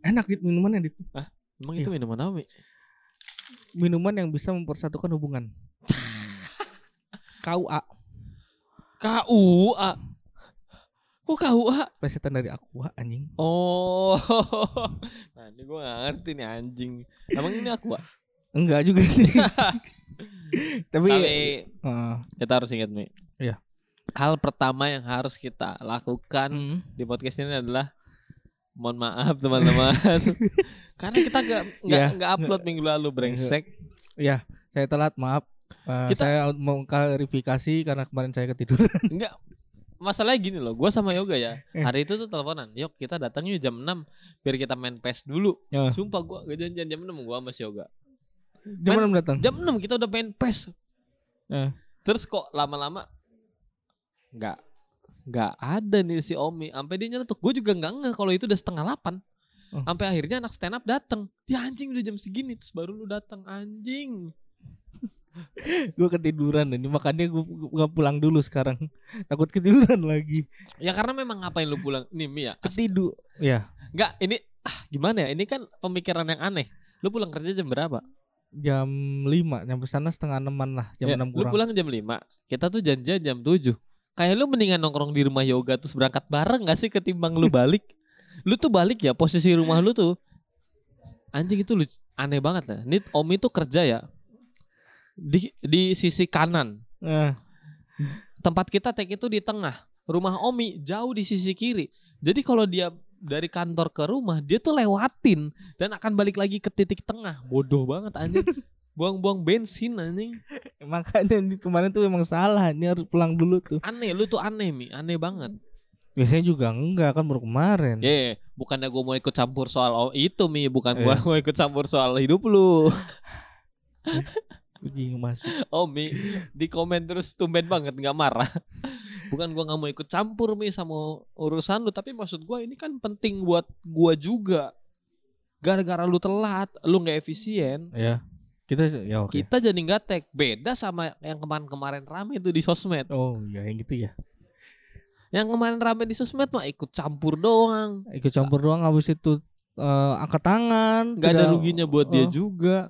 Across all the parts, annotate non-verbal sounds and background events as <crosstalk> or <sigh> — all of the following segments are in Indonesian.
Enak dit minumannya dit. Emang Iya. itu minuman apa? Mi? Minuman yang bisa mempersatukan hubungan. <laughs> KUA, KUA. Kok KUA? plesetan dari aqua anjing. Oh. <laughs> Nah, ini gue gak ngerti nih anjing. Emang ini aku, Pak? Enggak juga sih. <laughs> Tapi, Tapi eh, kita harus ingat, Mi. Iya. Hal pertama yang harus kita lakukan mm, di podcast ini adalah mohon maaf teman-teman. <laughs> Karena kita gak nggak Iya. nggak upload minggu lalu brengsek. ya, saya telat, maaf. Eh, Kita- saya mau klarifikasi karena kemarin saya ketiduran. <laughs> Enggak. Masalahnya gini loh, gue sama Yoga ya. Eh. Hari itu tuh teleponan. Yuk kita datang yuk jam 6 biar kita main PES dulu. Ya. Sumpah gue gak janjian jam 6 gue sama si Yoga. Jam mana datang? Jam 6 kita udah main PES. Eh. Terus kok lama-lama nggak nggak ada nih si Omi. Sampai dia nyeletuk. Gue juga nggak ngeh kalau itu udah setengah 8. Oh. Sampai akhirnya anak stand up datang. Ya anjing udah jam segini terus baru lu datang anjing. <laughs> gue ketiduran ini makanya gue gak pulang dulu sekarang. Takut ketiduran lagi. Ya karena memang ngapain lu pulang nih Mi ya? Ketidur. Ya, Enggak, ini ah gimana ya? Ini kan pemikiran yang aneh. Lu pulang kerja jam berapa? jam 5 nyampe sana setengah enaman lah, jam Ya, 6 lu kurang. pulang jam 5. Kita tuh janjian jam 7. Kayak lu mendingan nongkrong di rumah yoga terus berangkat bareng gak sih ketimbang lu balik? <laughs> lu tuh balik ya posisi rumah lu tuh. Anjing itu lu aneh banget lah. Ini Omi tuh kerja ya. Di di sisi kanan. Eh, Tempat kita take itu di tengah. Rumah Omi jauh di sisi kiri. Jadi kalau dia dari kantor ke rumah, dia tuh lewatin dan akan balik lagi ke titik tengah. Bodoh banget anjing. <laughs> Buang-buang bensin anjing. <laughs> makanya kemarin tuh emang salah, ini harus pulang dulu tuh. Aneh, lu tuh aneh mi, aneh banget. Biasanya juga enggak kan baru kemarin. Ya, bukannya gue mau ikut campur soal oh, itu mi, bukan Iya. gua mau ikut campur soal hidup lu. <laughs> Anjing masuk. Oh mi, di komen terus tumben banget nggak marah. Bukan gua nggak mau ikut campur mi sama urusan lu, tapi maksud gua ini kan penting buat gua juga. Gara-gara lu telat, lu nggak efisien, Ya. Kita ya oke. kita jadi nggak tag. Beda sama yang kemarin-kemarin rame itu di sosmed. Oh, ya yang gitu ya. Yang kemarin rame di sosmed mah ikut campur doang. Ikut campur doang habis itu eh, angkat tangan. Nggak ada ruginya buat dia Oh. juga.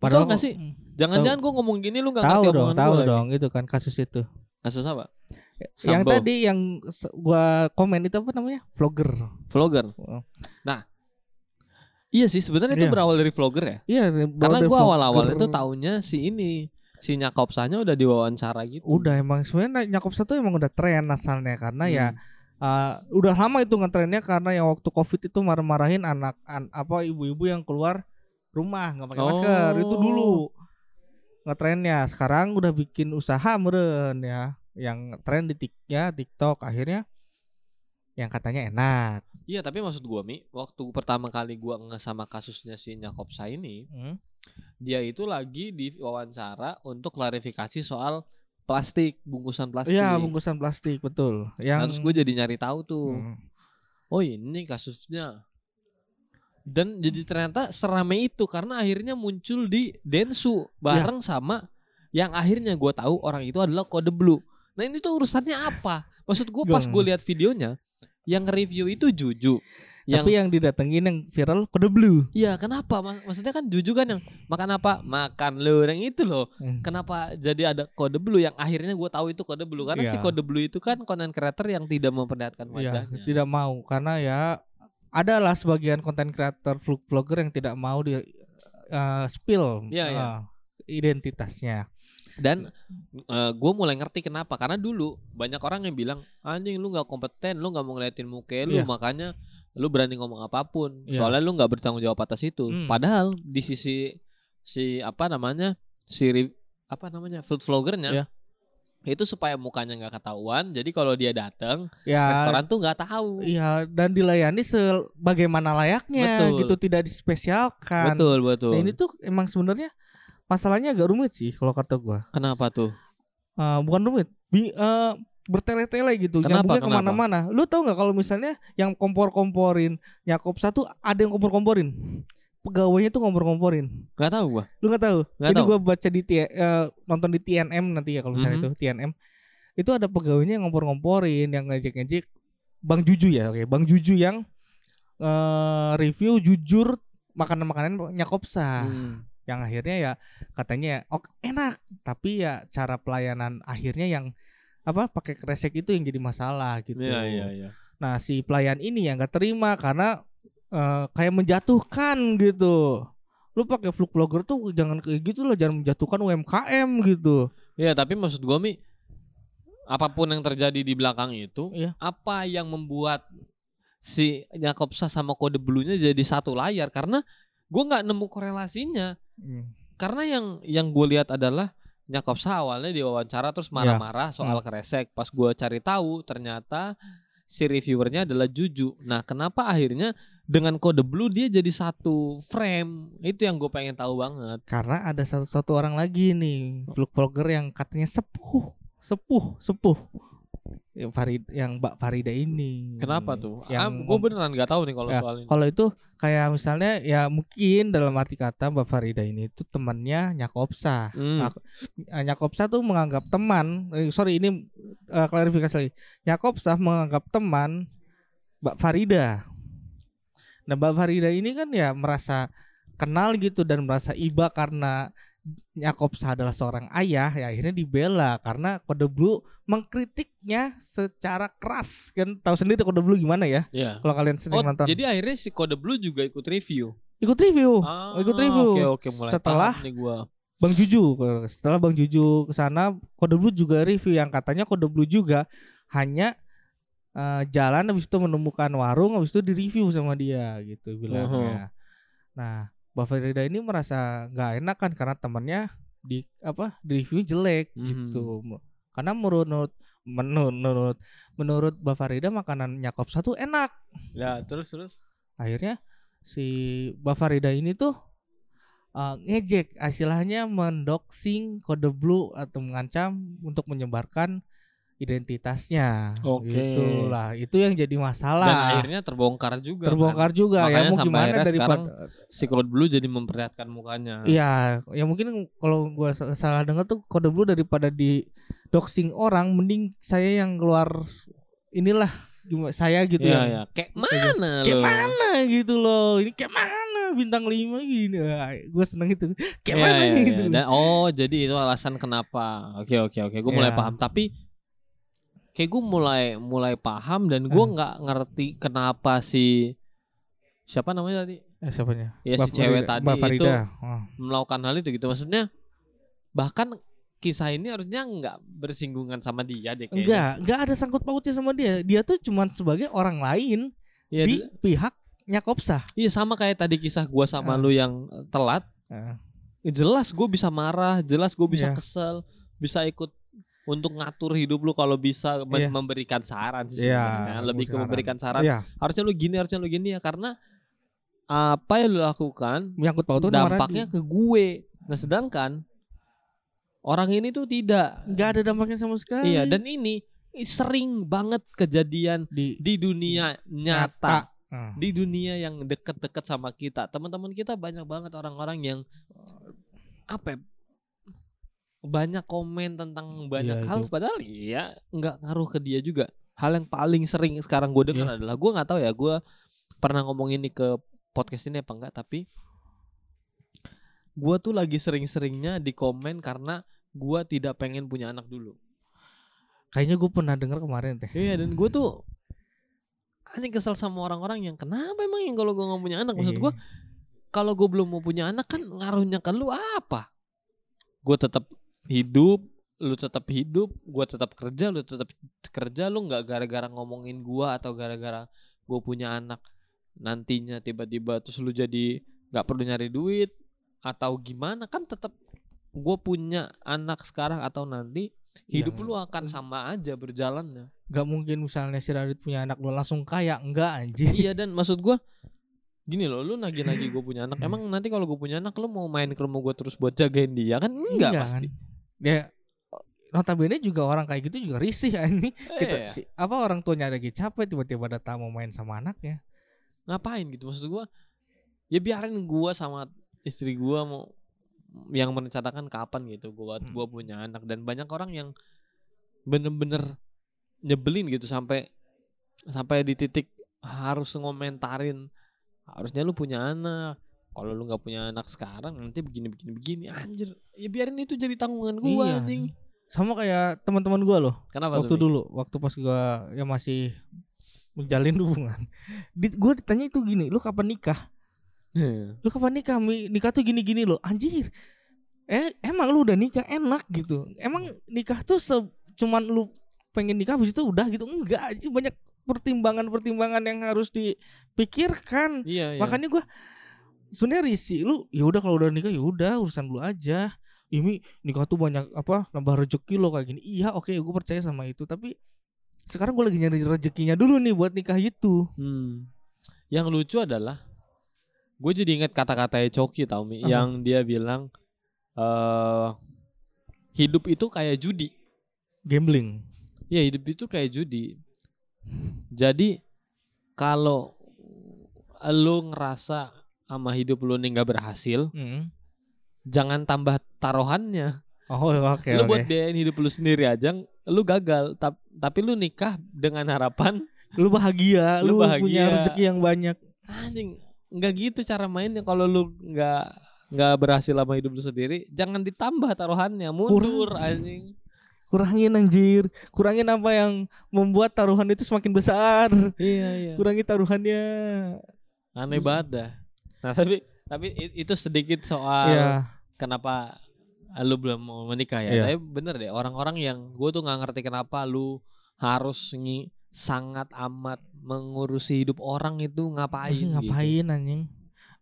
Padahal nggak sih? Jangan-jangan gue ngomong gini lu nggak tahu ngerti dong, tahu gua lagi. dong itu kan kasus itu. Kasus apa? Yang Sambo. tadi yang gua komen itu apa namanya? Vlogger. Vlogger. Oh. Iya sih sebenarnya itu Iya. berawal dari vlogger ya. Iya, Karena gue awal-awal itu taunya si ini si Nyakopsanya udah diwawancara gitu. udah emang sebenarnya Nyakop satu emang udah tren asalnya karena ya Hmm. uh, udah lama itu ngetrennya karena yang waktu covid itu marah-marahin anak an, apa ibu-ibu yang keluar rumah nggak pakai masker itu Oh. dulu ngetrennya sekarang udah bikin usaha meren ya yang tren di tik ya TikTok akhirnya yang katanya enak Iya tapi maksud gue mi waktu pertama kali gue nge sama kasusnya si Nyakopsa ini Hmm. dia itu lagi diwawancara untuk klarifikasi soal plastik bungkusan plastik. Iya bungkusan plastik betul yang Nah, terus gue jadi nyari tahu tuh. Hmm. Oh ini kasusnya. Dan jadi ternyata serame itu karena akhirnya muncul di Densu bareng sama yang akhirnya gue tahu orang itu adalah kode blue. Nah ini tuh urusannya apa? Maksud gue pas Gua- gue lihat videonya, yang review itu Juju. Yang tapi yang didatengin yang viral kode blue Iya kenapa? Maksudnya kan Juju kan yang makan apa? Makan lu yang itu loh. Hmm. Kenapa jadi ada kode blue yang akhirnya gue tahu itu kode blue karena si Iya. kode blue itu kan konten creator yang tidak memperlihatkan Iya, wajahnya. tidak mau karena ya adalah sebagian konten creator vlog- vlogger yang tidak mau di uh, spill iya. uh, identitasnya. Dan gue mulai ngerti kenapa karena dulu banyak orang yang bilang anjing lu nggak kompeten, lu nggak mau ngeliatin muka lu Iya. makanya lu berani ngomong apa pun. Iya. Soalnya lu nggak bertanggung jawab atas itu. Hmm. Padahal di sisi si apa namanya si apa namanya food vloggernya Iya. itu supaya mukanya nggak ketahuan. Jadi kalau dia datang Ya, restoran tuh nggak tahu. iya dan dilayani sebagaimana layaknya Betul. gitu tidak dispesialkan. Betul betul. Nah, ini tuh emang sebenarnya masalahnya agak rumit sih kalau kata gua. Kenapa tuh? Uh, bukan rumit, bi uh, bertele-tele gitu, Kenapa? nyambungnya ke mana-mana. Lu tahu nggak kalau misalnya yang kompor-komporin Yakob satu ada yang kompor-komporin, pegawainya tuh kompor-komporin. Gak tahu gua. Lu nggak tahu? Nggak Ini tahu. gua baca di T- eh, nonton di TNM nanti ya kalau misalnya Mhm. itu TNM. Itu ada pegawainya yang ngompor-ngomporin, yang ngejek-ngejek Bang Juju ya, oke. Bang Juju yang eh, review jujur makanan-makanan Nyakopsa Hmm. Yang akhirnya ya katanya ya ok enak tapi ya cara pelayanan akhirnya yang apa pakai kresek itu yang jadi masalah gitu. Iya iya iya. Nah si pelayan ini yang gak terima karena eh, kayak menjatuhkan gitu. Lu pakai vlog vlogger tuh jangan kayak gitu loh, jangan menjatuhkan UMKM gitu. Iya, tapi maksud gua Mi apa pun yang terjadi di belakang itu, Iya. apa yang membuat si Yakobsa sama kode bluenya jadi satu layar karena gua nggak nemu korelasinya. Hmm. Karena yang yang gue lihat adalah Yakobsa awalnya diwawancara terus marah-marah soal Hmm. kresek. Pas gua cari tahu ternyata si reviewernya adalah Juju. Nah, kenapa akhirnya dengan kode blue dia jadi satu frame? Itu yang gue pengen tahu banget. Karena ada satu satu orang lagi nih vlog vlogger yang katanya sepuh, sepuh, sepuh. Yang Farid, yang Mbak Farida ini. Kenapa tuh? Yang ah, gue beneran nggak tahu nih kalau Ya, soal ini. Kalau itu kayak misalnya ya mungkin dalam arti kata Mbak Farida ini itu temannya Nyakopsa. Hmm. Nah, Nyakopsa tuh menganggap teman, eh, sorry ini eh, klarifikasi lagi. Nyakopsa menganggap teman Mbak Farida. Nah, Mbak Farida ini kan ya merasa kenal gitu dan merasa iba karena Nyakopsa adalah seorang ayah, ya akhirnya dibela karena Kode Blue mengkritiknya secara keras. Kan tahu sendiri Kode Blue gimana ya? Iya. Kalau kalian sering Oh, nonton. jadi akhirnya si kode blue juga ikut review. ikut review. Ah, ikut review. Oke oke mulai Setelah nih gua. Bang Juju setelah Bang Juju ke sana Kode Blue juga review yang katanya Kode Blue juga hanya eh, jalan habis itu menemukan warung habis itu di review sama dia gitu bilangnya. Nah, Mbak Farida ini merasa nggak enak kan karena temannya di apa di review jelek Mhm. gitu. Karena menurut menurut menurut menurut Mbak Farida makanan Nyakop satu enak. Ya terus terus. Akhirnya si Mbak Farida ini tuh uh, ngejek istilahnya mendoxing kode blue atau mengancam untuk menyebarkan identitasnya Oke. gitu lah itu yang jadi Dan masalah akhirnya terbongkar juga. terbongkar juga Makanya ya mau sampai gimana daripada kan. Si kode blue jadi memperlihatkan mukanya. Iya, ya mungkin kalau gua sa- salah dengar tuh kode blue daripada di doxing orang mending saya yang keluar inilah cuma saya gitu Iya ya. Kayak mana kayak mana gitu loh ini kayak mana bintang lima gini gue seneng itu kayak Iya, mana iya, iya. gitu Dan- oh jadi itu alasan kenapa. Oke oke oke. Gue mulai Iya. paham. Tapi kayak gue mulai mulai paham dan gue Hmm. nggak ngerti kenapa si siapa namanya tadi eh, siapanya Ya, si Mbak cewek Farida- tadi Mbak itu. Oh. melakukan hal itu gitu. Maksudnya bahkan kisah ini harusnya nggak bersinggungan sama dia deh kayaknya. enggak enggak ada sangkut pautnya sama dia dia tuh cuman sebagai orang lain Iya, di pihak Nyakopsa iya sama kayak tadi kisah gua sama Ah. lu yang eh, telat. Eh, Jelas gue bisa marah, jelas gue bisa Iya. kesel, bisa ikut untuk ngatur hidup lu kalau bisa Iya. memberikan saran sih Iya, sebenarnya. Lebih ke saran. memberikan saran. iya Harusnya lu gini, harusnya lu gini ya karena apa yang lu lakukan menyangkut dampaknya ke gue. Nah, sedangkan orang ini tuh tidak. nggak ada dampaknya sama sekali Iya, dan ini sering banget kejadian di di dunia nyata. Ah. Di dunia yang deket-deket sama kita. Teman-teman kita banyak banget orang-orang yang apa ya, banyak komen tentang banyak Iya, hal itu. padahal ya nggak ngaruh ke dia juga. Hal yang paling sering sekarang gue dengar Iya. adalah gue nggak tahu ya gue pernah ngomong ini ke podcast ini apa enggak tapi gue tuh lagi sering-seringnya di komen karena gue tidak pengen punya anak dulu. kayaknya gue pernah dengar kemarin teh Iya dan gue tuh anjing kesel sama orang-orang yang kenapa emang yang kalau gue nggak punya anak maksud Iya. gue kalau gue belum mau punya anak kan ngaruhnya ke lu apa? Gue tetap hidup, lu tetap hidup, gue tetap kerja, lu tetap kerja, lu nggak gara-gara ngomongin gue atau gara-gara gue punya anak nantinya tiba-tiba terus lu jadi nggak perlu nyari duit atau gimana kan tetap gue punya anak sekarang atau nanti hidup Iya. lu akan sama aja berjalannya. nggak mungkin misalnya si Radit punya anak lu langsung kaya enggak anjing iya dan maksud gua gini loh lu nagih-nagih gue punya anak emang nanti kalau gue punya anak lu mau main ke rumah gue terus buat jagain dia kan enggak Iya pasti kan? Ya notabene juga orang kayak gitu juga risih anjing. Kita Eh, si- apa orang tuanya lagi capek tiba-tiba datang mau main sama anaknya. Ngapain gitu maksud gua? Ya biarin gua sama istri gua mau yang merencanakan kapan gitu gua Hmm. gua punya anak. Dan banyak orang yang bener-bener nyebelin gitu sampai sampai di titik harus ngomentarin harusnya lu punya anak kalau lu nggak punya anak sekarang nanti begini begini begini anjir ya biarin itu jadi tanggungan gua Iya. anjing Sama kayak teman-teman gua loh. kenapa waktu tuh dulu, waktu pas gua yang masih menjalin <laughs> hubungan. Di, gua ditanya itu gini, lu kapan nikah? Lu kapan nikah? Mi? Nikah tuh gini-gini loh. Anjir. Eh, emang lu udah nikah enak gitu. Emang nikah tuh se cuman lu pengen nikah habis itu udah gitu. Enggak, aja banyak pertimbangan-pertimbangan yang harus dipikirkan. iya, iya. Makanya gua sebenarnya risih lu ya udah kalau udah nikah ya udah urusan lu aja. Ini nikah tuh banyak apa nambah rezeki lo kayak gini. Iya oke gue percaya sama itu tapi sekarang gue lagi nyari rezekinya dulu nih buat nikah itu. Hmm. Yang lucu adalah gue jadi ingat kata-kata Coki tau Mi Apa? yang dia bilang eh hidup itu kayak judi. Gambling. Ya hidup itu kayak judi. Jadi kalau lu ngerasa sama hidup lu nih nggak berhasil, Hmm. jangan tambah taruhannya. Oh oke lu oke. buat biayain hidup lu sendiri aja, lu gagal. Tap- tapi lu nikah dengan harapan Lu bahagia, Lu lu, bahagia. punya rezeki yang banyak. anjing nggak gitu cara mainnya kalau lu nggak nggak berhasil sama hidup lu sendiri jangan ditambah taruhannya mundur anjing Kurangin anjir, kurangin apa yang membuat taruhan itu semakin besar. iya iya Kurangi taruhannya. aneh banget dah nah tapi tapi itu sedikit soal Iya. kenapa lu belum mau menikah ya Iya. tapi bener deh orang-orang yang gue tuh nggak ngerti kenapa lu harus ngi sangat amat mengurusi hidup orang itu ngapain gitu. ngapain anjing?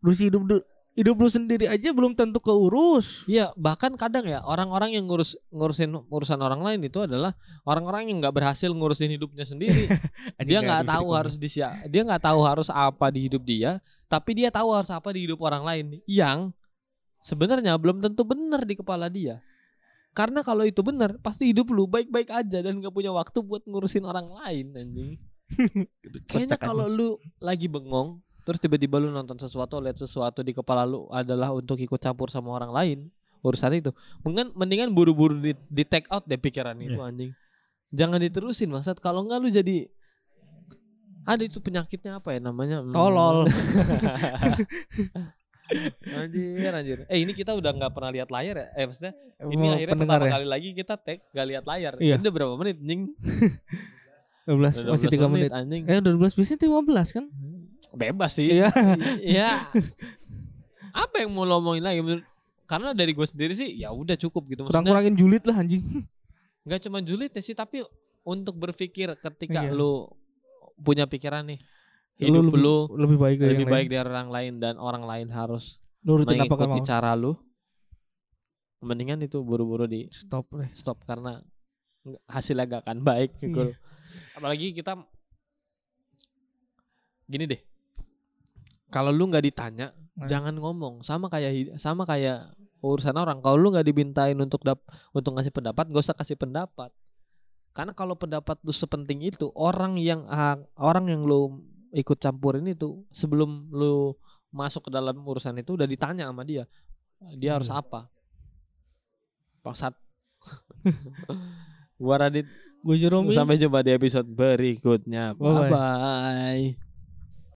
Terus hidup du- hidup lu sendiri aja belum tentu keurus. Iya, bahkan kadang ya orang-orang yang ngurus ngurusin urusan orang lain itu adalah orang-orang yang nggak berhasil ngurusin hidupnya sendiri. <laughs> dia nggak tahu harus di dia nggak tahu harus apa di hidup dia, tapi dia tahu harus apa di hidup orang lain yang sebenarnya belum tentu benar di kepala dia. Karena kalau itu benar, pasti hidup lu baik-baik aja dan nggak punya waktu buat ngurusin orang lain anjing. <laughs> Kayaknya kalau lu lagi bengong, terus tiba-tiba lu nonton sesuatu, lihat sesuatu di kepala lu adalah untuk ikut campur sama orang lain urusan itu. Mendingan mendingan buru-buru di, di take out deh pikiran itu anjing. Jangan diterusin maksud kalau enggak lu jadi ada itu penyakitnya apa ya namanya? Hmm. Tolol. <laughs> anjir anjir. Eh ini kita udah nggak pernah lihat layar ya? Eh maksudnya ini Mau akhirnya pertama ya? kali lagi kita tag gak lihat layar. Iya. Ini udah berapa menit anjing? 12 <laughs> Udah masih 12 3 menit. anjing. Eh 12 biasanya 15 kan? Bebas sih. Iya. <laughs> Iya. Apa yang mau lo omongin lagi? Menurut- Karena dari gue sendiri sih ya udah cukup gitu. Maksudnya Kurang-kurangin julid lah anjing. nggak cuma julidnya sih, tapi untuk berpikir ketika Iya. lu punya pikiran nih Lu hidup lebih, lu, lebih baik dari lebih baik lain. dari orang lain dan orang lain harus nurutin apa mengikuti kamu. cara lu. Mendingan itu buru-buru di Stop deh. stop karena nggak- hasilnya gak akan baik gitu. Iya. Apalagi kita gini deh. Kalau lu nggak ditanya, Nah. jangan ngomong. Sama kayak sama kayak urusan orang. Kalau lu nggak dimintain untuk dap untuk ngasih pendapat, gak usah kasih pendapat. Karena kalau pendapat lu sepenting itu, orang yang ah, orang yang lu ikut campurin itu sebelum lu masuk ke dalam urusan itu udah ditanya sama dia. Dia harus Hmm. apa? Paksat. <laughs> Gua Radit Jeromi. Sampai jumpa di episode berikutnya. Bye-bye. Bye bye.